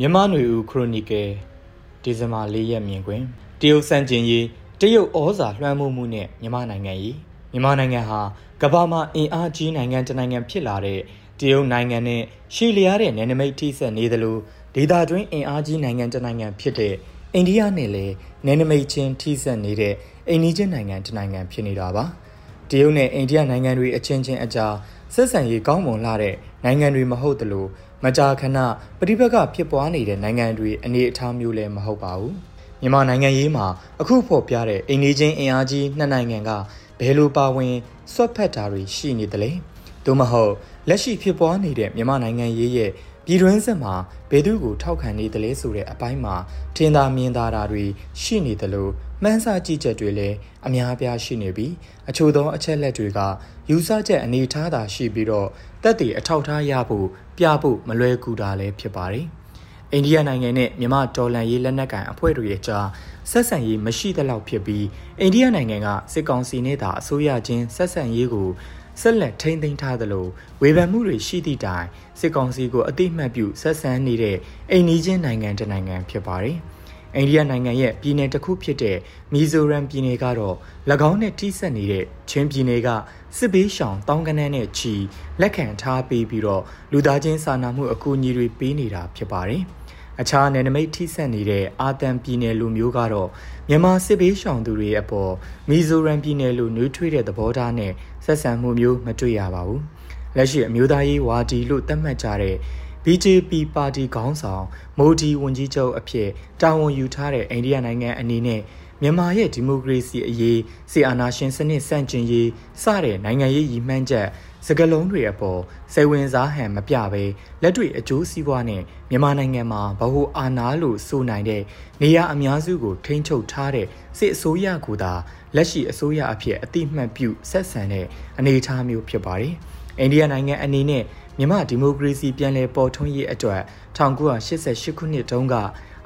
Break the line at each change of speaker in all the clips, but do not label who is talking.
မြန်မာ့ຫນွေဦးခရိုနီကယ်ဒီဇင်ဘာ၄ရက်မြင်ကွင်းတရုတ်စံကျင်ရေးတရုတ်ဩဇာလွှမ်းမိုးမှုနဲ့မြန်မာနိုင်ငံရေးမြန်မာနိုင်ငံဟာကမ္ဘာမှာအင်အားကြီးနိုင်ငံတစ်နိုင်ငံဖြစ်လာတဲ့တရုတ်နိုင်ငံနဲ့ရှီလျားတဲ့နယ်နိမိတ်ထိစပ်နေသလိုဒေသတွင်းအင်အားကြီးနိုင်ငံတစ်နိုင်ငံဖြစ်တဲ့အိန္ဒိယနဲ့လည်းနယ်နိမိတ်ချင်းထိစပ်နေတဲ့အိန္ဒိချင်းနိုင်ငံတစ်နိုင်ငံဖြစ်နေတာပါတရုတ်နဲ့အိန္ဒိယနိုင်ငံတွေအချင်းချင်းအကြားဆက်ဆံရေးကောင်းမွန်လာတဲ့ နိုင်ငံတွေမဟုတ်သလိုမကြာခဏပဋိပက္ခဖြစ်ပွားနေတဲ့နိုင်ငံတွေအနေအထားမျိုးလည်းမဟုတ်ပါဘူးမြန်မာနိုင်ငံရေးမှာအခုဖော်ပြတဲ့အိန္ဒိချင်းအင်အားကြီးနှစ်နိုင်ငံကဘယ်လိုပါဝင်ဆွတ်ဖက်တာတွေရှိနေသလဲသို့မဟုတ်လက်ရှိဖြစ်ပွားနေတဲ့မြန်မာနိုင်ငံရေးရဲ့ပြည်တွင်းစစ်မှာဘယ်သူကိုထောက်ခံနေသလဲဆိုတဲ့အပိုင်းမှာထင်သာမြင်သာတာတွေရှိနေသလိုမှန်းဆကြည့်ချက်တွေလည်းအများအပြားရှိနေပြီးအချို့သောအချက်လက်တွေကယူဆချက်အနေထားသာရှိပြီးတော့ တက်တည်အထောက်ထားရဖို့ပြဖို့မလွယ်ကူတာလည်းဖြစ်ပါတယ်။အိန္ဒိယနိုင်ငံနဲ့မြန်မာဒေါ်လန်ရေးလက်နက်ကိုင်အဖွဲ့တွေရဲ့ကြားဆက်ဆံရေးမရှိသလောက်ဖြစ်ပြီးအိန္ဒိယနိုင်ငံကစစ်ကောင်စီနဲ့သာအစိုးရချင်းဆက်ဆံရေးကိုဆက်လက်ထိန်းသိမ်းထားသလိုဝေဖန်မှုတွေရှိသည့်တိုင်စစ်ကောင်စီကိုအတိမတ်ပြုဆက်ဆံနေတဲ့အိန္ဒိချင်းနိုင်ငံတစ်နိုင်ငံဖြစ်ပါတယ်။ အိန္ဒိယနိုင်ငံရဲ့ပြည်နယ်တစ်ခုဖြစ်တဲ့မီဇိုရမ်ပြည်နယ်ကတော့၎င်းနဲ့ထိစပ်နေတဲ့ချင်းပြည်နယ်ကစစ်ဘေးရှောင်တောင်းကနန်းနဲ့ချီလက်ခံထားပေးပြီးတော့လူသားချင်းစာနာမှုအကူအညီတွေပေးနေတာဖြစ်ပါတယ်။အခြားနယ်နိမိတ်ထိစပ်နေတဲ့အာတန်ပြည်နယ်လူမျိုးကတော့မြန်မာစစ်ဘေးရှောင်သူတွေအပေါ်မီဇိုရမ်ပြည်နယ်လူနှွေးထွေးတဲ့သဘောထားနဲ့ဆက်ဆံမှုမျိုးမတွေ့ရပါဘူး။လက်ရှိအမျိုးသားရေးဝါဒီလို့သတ်မှတ်ကြတဲ့ BJP ပါတီခေါင်းဆောင်မိုဒီဝန်ကြီးချုပ်အဖြစ်တာဝန်ယူထားတဲ့အိန္ဒိယနိုင်ငံအနေနဲ့မြန်မာရဲ့ဒီမိုကရေစီအရေးစီအာဏာရှင်စနစ်ဆန့်ကျင်ရေးစတဲ့နိုင်ငံရေးရည်မှန်းချက်စကလုံးတွေအပေါ်စိတ်ဝင်စားဟန်မပြဘဲလက်တွေ့အကျိုးစီးပွားနဲ့မြန်မာနိုင်ငံမှာဗဟုအာဏာလို့ဆိုနိုင်တဲ့နေရာအများစုကိုထိန်းချုပ်ထားတဲ့စစ်အစိုးရကသာလက်ရှိအစိုးရအဖြစ်အတိမတ်ပြုဆက်ဆံတဲ့အနေအထားမျိုးဖြစ်ပါတယ်။အိန္ဒိယနိုင်ငံအနေနဲ့ မြန်မာဒီမိုကရေစီပြန်လည်ပေါ်ထွန်းရေးအတွက်1988ခုနှစ်တုန်းက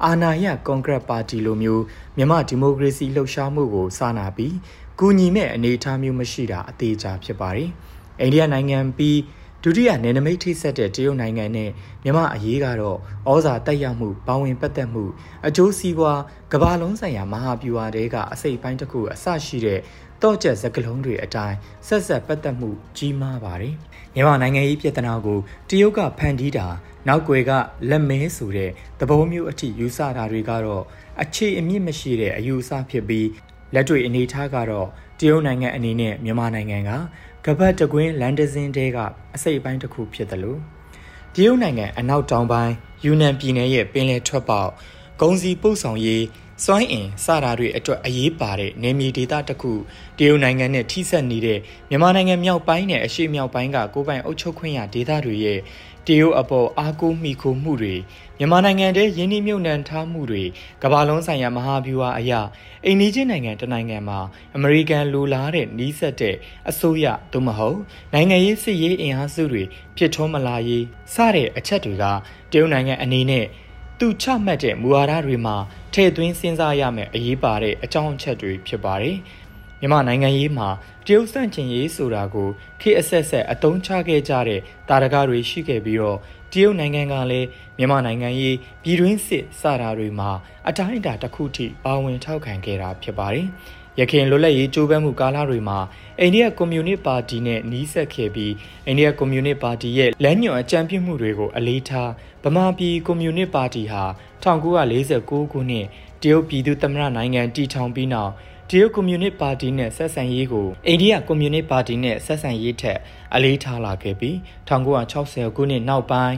အာဏာရကွန်ဂရက်ပါတီလိုမျိုးမြန်မာဒီမိုကရေစီလှုပ်ရှားမှုကိုစာနာပြီးကူညီမဲ့အနေအထားမျိုးမရှိတာအသေးချာဖြစ်ပါတယ်။အိန္ဒိယနိုင်ငံပြီးဒုတိယနယ်နိမိတ်ထိဆက်တဲ့တရုတ်နိုင်ငံနဲ့မြန်မာအရေးကတော့ဩဇာတက်ရောက်မှုပါဝင်ပတ်သက်မှုအကျိုးစီးပွားကမ္ဘာလုံးဆိုင်ရာမဟာဗျူဟာတွေကအစိတ်ပိုင်းတစ်ခုအစရှိတဲ့ တော့ကျက်စကလုံးတွေအတိုင်းဆက်ဆက်ပတ်သက်မှုကြီးမားပါတယ်။မြန်မာနိုင်ငံရေးပြည်ထနာကိုတရုတ်ကဖန်တီးတာနောက်ွယ်ကလက်မဲဆိုတဲ့သဘောမျိုးအထိယူဆတာတွေကတော့အခြေအမြင့်မရှိတဲ့အယူအဆဖြစ်ပြီးလက်တွေ့အနေထားကတော့တရုတ်နိုင်ငံအနေနဲ့မြန်မာနိုင်ငံကကပတ်တကွင်းလန်ဒဇင်းတဲကအစိတ်ပိုင်းတစ်ခုဖြစ်တယ်လို့တရုတ်နိုင်ငံအနောက်တောင်ပိုင်းယူနန်ပြည်နယ်ရဲ့ပင်လယ်ထွက်ပေါက်ဂုံစီပို့ဆောင်ရေးစွမ်းအင်စတာတွေအတွက်အရေးပါတဲ့နေမြေဒေသတစ်ခုတရုတ်နိုင်ငံနဲ့ထိစပ်နေတဲ့မြန်မာနိုင်ငံမြောက်ပိုင်းနဲ့အရှေ့မြောက်ပိုင်းကကိုယ်ပိုင်အုပ်ချုပ်ခွင့်ရဒေသတွေရဲ့တရုတ်အပေါ်အားကိုးမိခိုမှုတွေမြန်မာနိုင်ငံတည်းယင်းနှိမ့်မြုပ်နှံထားမှုတွေကမ္ဘာလုံးဆိုင်ရာမဟာဗျူဟာအရာအိန္ဒိချင်းနိုင်ငံတနိုင်ငံမှာအမေရိကန်လိုလားတဲ့နီးစပ်တဲ့အစိုးရသို့မဟုတ်နိုင်ငံရေးစစ်ရေးအင်အားစုတွေဖြစ်ထွန်းမလာရေးစတဲ့အချက်တွေကတရုတ်နိုင်ငံအနေနဲ့ သူချမှတ်တဲ့မူဝါဒတွေမှာထည့်သွင်းစဉ်းစားရမယ့်အရေးပါတဲ့အကြောင်းအချက်တွေဖြစ်ပါတယ်။မြန်မာနိုင်ငံရေးမှာတရုတ်စန့်ကျင်ရေးဆိုတာကိုခေအဆက်ဆက်အသုံးချခဲ့ကြတဲ့တာရကတွေရှိခဲ့ပြီးတော့တရုတ်နိုင်ငံကလည်းမြန်မာနိုင်ငံရေးပြည်တွင်းစစ်စတာတွေမှာအတိုင်းအတာတစ်ခုထိပါဝင်ထောက်ခံခဲ့တာဖြစ်ပါတယ်။ ရခိုင်လွတ်လပ်ရေးကြိုးပမ်းမှုကာလတွေမှာအိန္ဒိယကွန်မြူနစ်ပါတီနဲ့နှီးဆက်ခဲ့ပြီးအိန္ဒိယကွန်မြူနစ်ပါတီရဲ့လမ်းညွှန်အကြံပြုမှုတွေကိုအလေးထားဗမာပြည်ကွန်မြူနစ်ပါတီဟာ1949ခုနှစ်တရုတ်ပြည်သူ့သမ္မတနိုင်ငံတည်ထောင်ပြီးနောက်တရုတ်ကွန်မြူနစ်ပါတီနဲ့ဆက်ဆံရေးကိုအိန္ဒိယကွန်မြူနစ်ပါတီနဲ့ဆက်ဆံရေးထက်အလေးထားလာခဲ့ပြီး1960ခုနှစ်နောက်ပိုင်း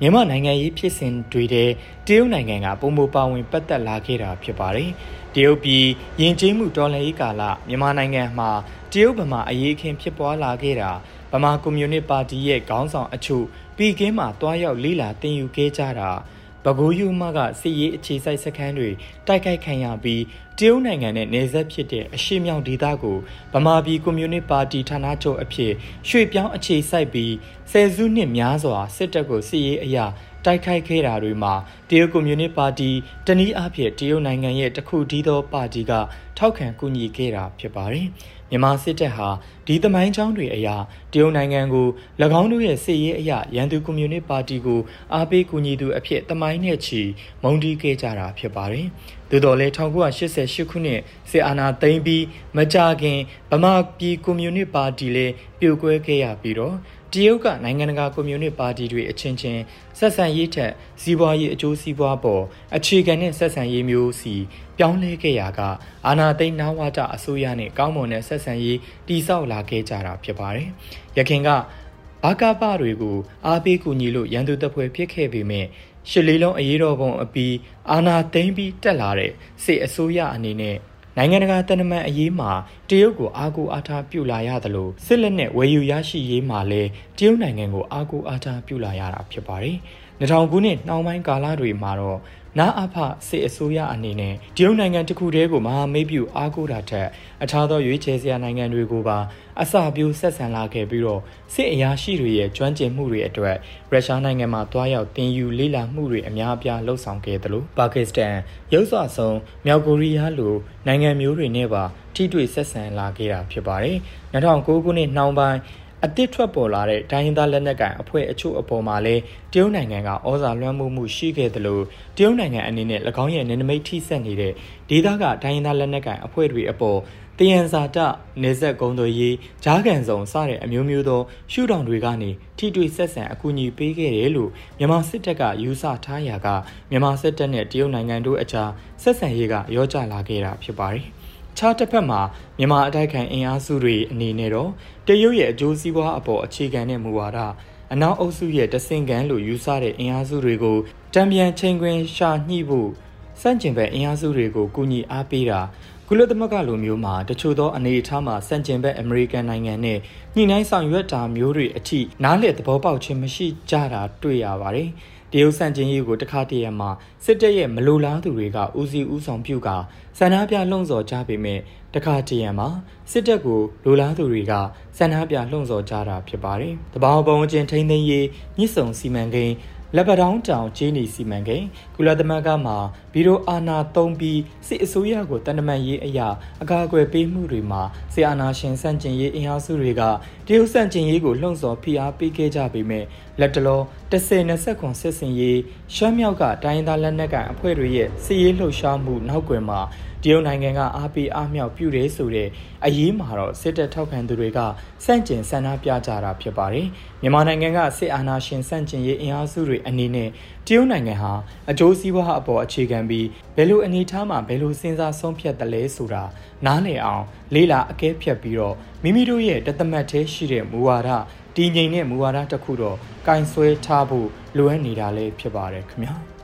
မြန်မာနိုင်ငံရေးဖြစ်စဉ်တွေတဲ့တရုတ်နိုင်ငံကပုံမပါဝင်ပတ်သက်လာခဲ့တာဖြစ်ပါတယ်။တရုတ်ပြည်ယဉ်ကျေးမှုတော်လှန်ရေးကာလမြန်မာနိုင်ငံမှာတရုတ်ဗမာအရေးအခင်းဖြစ်ပွားလာခဲ့တာဗမာကွန်မြူနစ်ပါတီရဲ့ခေါင်းဆောင်အချို့ပြည်ကင်းမှာတွားရောက်လေးလာတင်ယူခဲ့ကြတာ ပဲခူးယူမကစစ်ရေးအခြေစိုက်စခန်းတွေတိုက်ခိုက်ခံရပြီးတရုတ်နိုင်ငံနဲ့နေဆက်ဖြစ်တဲ့အရှေ့မြောက်ဒေသကိုဗမာပြည်ကွန်မြူနစ်ပါတီဌာနချုပ်အဖြစ်ရွှေ့ပြောင်းအခြေစိုက်ပြီးဆယ်စုနှစ်များစွာစစ်တပ်ကိုစစ်ရေးအရာ တိုက်ခိုက်ခဲ့တာတွေမှာတရုတ်ကွန်မြူနစ်ပါတီတနည်းအားဖြင့်တရုတ်နိုင်ငံရဲ့တခုတည်းသောပါတီကထောက်ခံကူညီခဲ့တာဖြစ်ပါတယ်။မြန်မာစစ်တပ်ဟာဒီသမိုင်းကြောင်းတွေအရာတရုတ်နိုင်ငံကို၎င်းတို့ရဲ့စစ်ရေးအရာရန်သူကွန်မြူနစ်ပါတီကိုအားပေးကူညီသူအဖြစ်သမိုင်းနဲ့ချီမုန်းတီးခဲ့ကြတာဖြစ်ပါတယ်။သို့တော်လည်း1988ခုနှစ်စစ်အာဏာသိမ်းပြီးမကြာခင်ဗမာပြည်ကွန်မြူနစ်ပါတီလည်းပြိုကွဲခဲ့ရပြီးတော့ တရုတ်ကနိုင်ငံတကာကွန်မြူနစ်ပါတီတွေအချင်းချင်းဆက်ဆံရေးထက်စီးပွားရေးအကျိုးစီးပွားပေါ်အခြေခံတဲ့ဆက်ဆံရေးမျိုးစီပြောင်းလဲခဲ့ရာကအာဏာသိမ်းနဝတအစိုးရနဲ့ကောင်းမွန်တဲ့ဆက်ဆံရေးတည်ဆောက်လာခဲ့ကြတာဖြစ်ပါတယ်။ရခင်ကဘာကပတွေကိုအားပေးကူညီလို့ရန်သူတပ်ဖွဲ့ဖြစ်ခဲ့ပေမဲ့ရှစ်လေးလုံးအရေးတော်ပုံအပြီးအာဏာသိမ်းပြီးတက်လာတဲ့စစ်အစိုးရအနေနဲ့ နိုင်ငံတကာတန်တမန်အရေးမှာတရုတ်ကိုအားကိုးအားထားပြုလာရသလိုစစ်လက်နက်ဝယ်ယူရရှိရေးမှာလည်းတရုတ်နိုင်ငံကိုအားကိုးအားထားပြုလာရတာဖြစ်ပါတယ်။2000ခုနှစ်နှောင်းပိုင်းကာလတွေမှာတော့ နာအဖစစ်အစိုးရအနေနဲ့တရုတ်နိုင်ငံတစ်ခုတည်းကိုမဟာမိတ်ပြုအားကိုးတာထက်အခြားသောရွေးချယ်စရာနိုင်ငံတွေကိုပါအစပြိုးဆက်ဆံလာခဲ့ပြီးတော့စစ်အရာရှိတွေရဲ့ကျွမ်းကျင်မှုတွေအတွက်ရုရှားနိုင်ငံမှာတွားရောက်တင်ယူလေ့လာမှုတွေအများအပြားလှုပ်ဆောင်ခဲ့တယ်လို့ပါကစ္စတန်ရုပ်စွာဆုံးမြောက်ကိုရီးယားလိုနိုင်ငံမျိုးတွေနဲ့ပါထိတွေ့ဆက်ဆံလာခဲ့တာဖြစ်ပါတယ်2009ခုနှစ်နှောင်းပိုင်း အသစ်ထွက်ပေါ်လာတဲ့ဒိုင်းရင်သားလက်နက်ကိုင်အဖွဲ့အချို့အပေါ်မှာလည်းတရုတ်နိုင်ငံကဩဇာလွှမ်းမိုးမှုရှိခဲ့တယ်လို့တရုတ်နိုင်ငံအနေနဲ့၎င်းရဲ့နယ်နိမိတ်ထိစပ်နေတဲ့ဒေသကဒိုင်းရင်သားလက်နက်ကိုင်အဖွဲ့တွေအပေါ်တယံဇာတနေဆက်ကုံသွေးရေးဂျားကန်စုံစတဲ့အမျိုးမျိုးသော ရှုထောင့်တွေကနေထိတွေ့ဆက်ဆံအကူအညီပေးခဲ့တယ်လို့မြန်မာစစ်တပ်ကယူဆထားရာကမြန်မာစစ်တပ်နဲ့တရုတ်နိုင်ငံတို့အကြားဆက်ဆံရေးကရောကျလာခဲ့တာဖြစ်ပါတယ် ခြားတစ်ဖက်မှာမြန်မာအတိုက်ခံအင်အားစုတွေအနေနဲ့တော့တရုတ်ရဲ့အကျိုးစီးပွားအပေါ်အခြေခံတဲ့မူဝါဒအနောက်အုပ်စုရဲ့တဆင်ကန်လို့ယူဆတဲ့အင်အားစုတွေကိုတံပြန်ချိန်ခွင်ရှာညှိဖို့စန့်ကျင်ဘက်အင်အားစုတွေကိုကူညီအားပေးတာကုလသမဂ္ဂလိုမျိုးမှာတချို့သောအနေအထားမှာစန့်ကျင်ဘက်အမေရိကန်နိုင်ငံနဲ့ညှိနှိုင်းဆောင်ရွက်တာမျိုးတွေအထိနားလည်သဘောပေါက်ခြင်းမရှိကြတာတွေ့ရပါတယ်။ တရုတ်ဆန့်ကျင်ရေးကိုတခါတည်းရမှာစစ်တပ်ရဲ့မလိုလားသူတွေကဦးစီးဦးဆောင်ပြုကာစန္ဒပြလှုံ့ဆော်ကြပေမဲ့တခါတည်းရမှာစစ်တပ်ကိုလိုလားသူတွေကစန္ဒပြလှုံ့ဆော်ကြတာဖြစ်ပါတယ်။တဘာပုံချင်းထိန်းသိမ်းရေးမြစ်ဆုံစီမံကိန်းလက်ပတောင်းတောင်ကျေးနီစီမံကိန်းကုလသမဂ္ဂမှဘီရိုအာနာသုံးပြီးစစ်အစိုးရကိုတန်တမန်ရေးအရာအကာအကွယ်ပေးမှုတွေမှာဆီအာနာရှင်စန့်ကျင်ရေးအင်အားစုတွေက တရုတ်စန့်ကျင်ရေးကိုလှုံ့ဆော်ဖိအားပေးခဲ့ကြပေမဲ့လက်တလော10-20ခွန်စစ်စင်ရေးရှမ်းမြောက်ကတိုင်းသားလက်နက်ကိုင်အဖွဲ့တွေရဲ့စစ်ရေးလှုပ်ရှားမှုနောက်ကွယ်မှာတရုတ်နိုင်ငံကအားပေးအားမြောက်ပြုတယ်ဆိုတဲ့အရေးမှာတော့စစ်တပ်ထောက်ခံသူတွေကစန့်ကျင်ဆန္ဒပြကြတာဖြစ်ပါတယ်။မြန်မာနိုင်ငံကစစ်အာဏာရှင်စန့်ကျင်ရေးအင်အားစုတွေအနေနဲ့တရုတ်နိုင်ငံဟာအကျိုးစီးပွားအပေါ်အခြေခံပြီးဘယ်လိုအနေအထားမှာဘယ်လိုစဉ်းစားဆုံးဖြတ်တယ်လဲဆိုတာနားလည်အောင် လေးလာအကဲဖြတ်ပြီးတော့မိမိတို့ရဲ့တသမတ်သေးရှိတဲ့မူဝါဒတည်ငြိမ်တဲ့မူဝါဒတစ်ခုတော့ကင်ဆွဲထားဖို့လိုအပ်နေတာလည်းဖြစ်ပါတယ်ခင်ဗျာ။